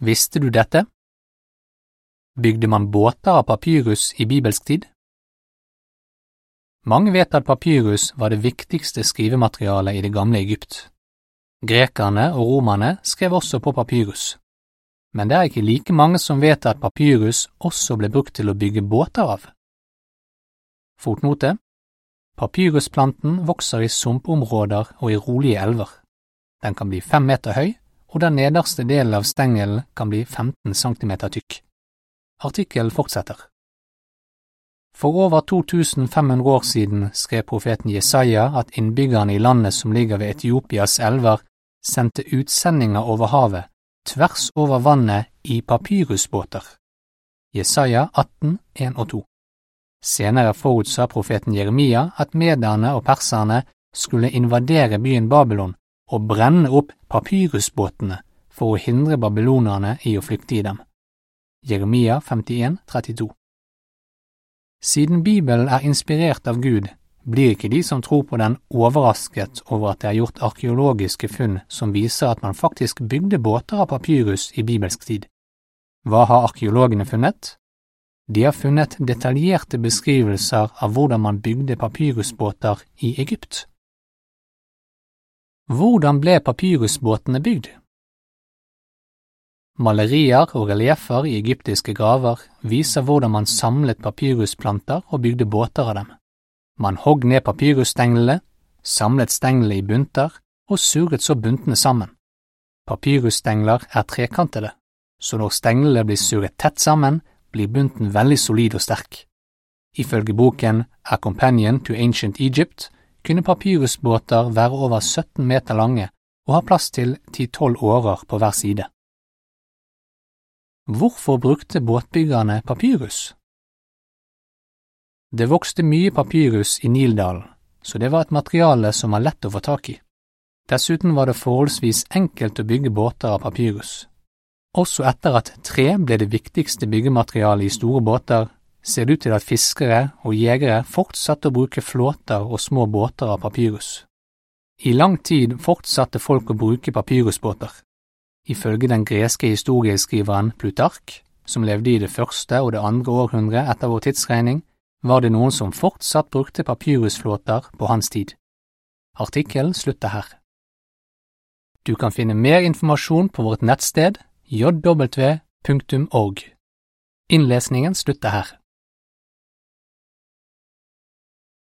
Visste du dette? Bygde man båter av papyrus i bibelsk tid? Mange vet at papyrus var det viktigste skrivematerialet i det gamle Egypt. Grekerne og romerne skrev også på papyrus. Men det er ikke like mange som vet at papyrus også ble brukt til å bygge båter av. Fotnote Papyrusplanten vokser i sumpområder og i rolige elver. Den kan bli fem meter høy, og den nederste delen av stengelen kan bli 15 centimeter tykk. Artikkelen fortsetter. For over 2500 år siden skrev profeten Jesaja at innbyggerne i landet som ligger ved Etiopias elver, sendte utsendinger over havet, tvers over vannet i papyrusbåter. Jesaja 18, 1 og 2. Senere forutsa profeten Jeremia at mederne og perserne skulle invadere byen Babylon og brenne opp papyrusbåtene for å hindre babylonerne i å flykte i dem. Jeremia 51, 32 Siden Bibelen er inspirert av Gud, blir ikke de som tror på den overrasket over at det er gjort arkeologiske funn som viser at man faktisk bygde båter av papyrus i bibelsk tid. Hva har arkeologene funnet? De har funnet detaljerte beskrivelser av hvordan man bygde papyrusbåter i Egypt. Hvordan ble papyrusbåtene bygd? Malerier og relieffer i egyptiske graver viser hvordan man samlet papyrusplanter og bygde båter av dem. Man hogg ned papyrusstenglene, samlet stenglene i bunter og surret så buntene sammen. Papyrusstengler er trekantede, så når stenglene blir surret tett sammen, blir bunten veldig solid og sterk. Ifølge boken A Companion to Ancient Egypt kunne papyrusbåter være over 17 meter lange og ha plass til 10–12 årer på hver side. Hvorfor brukte båtbyggerne papyrus? Det vokste mye papyrus i Nildalen, så det var et materiale som var lett å få tak i. Dessuten var det forholdsvis enkelt å bygge båter av papyrus. Også etter at tre ble det viktigste byggematerialet i store båter, ser det ut til at fiskere og jegere fortsatte å bruke flåter og små båter av papyrus. I lang tid fortsatte folk å bruke papyrusbåter. Ifølge den greske historieskriveren Plutark, som levde i det første og det andre århundret etter vår tidsregning, var det noen som fortsatt brukte papyrusflåter på hans tid. Artikkelen slutter her. Du kan finne mer informasjon på vårt nettsted jw.org. Innlesningen slutter her.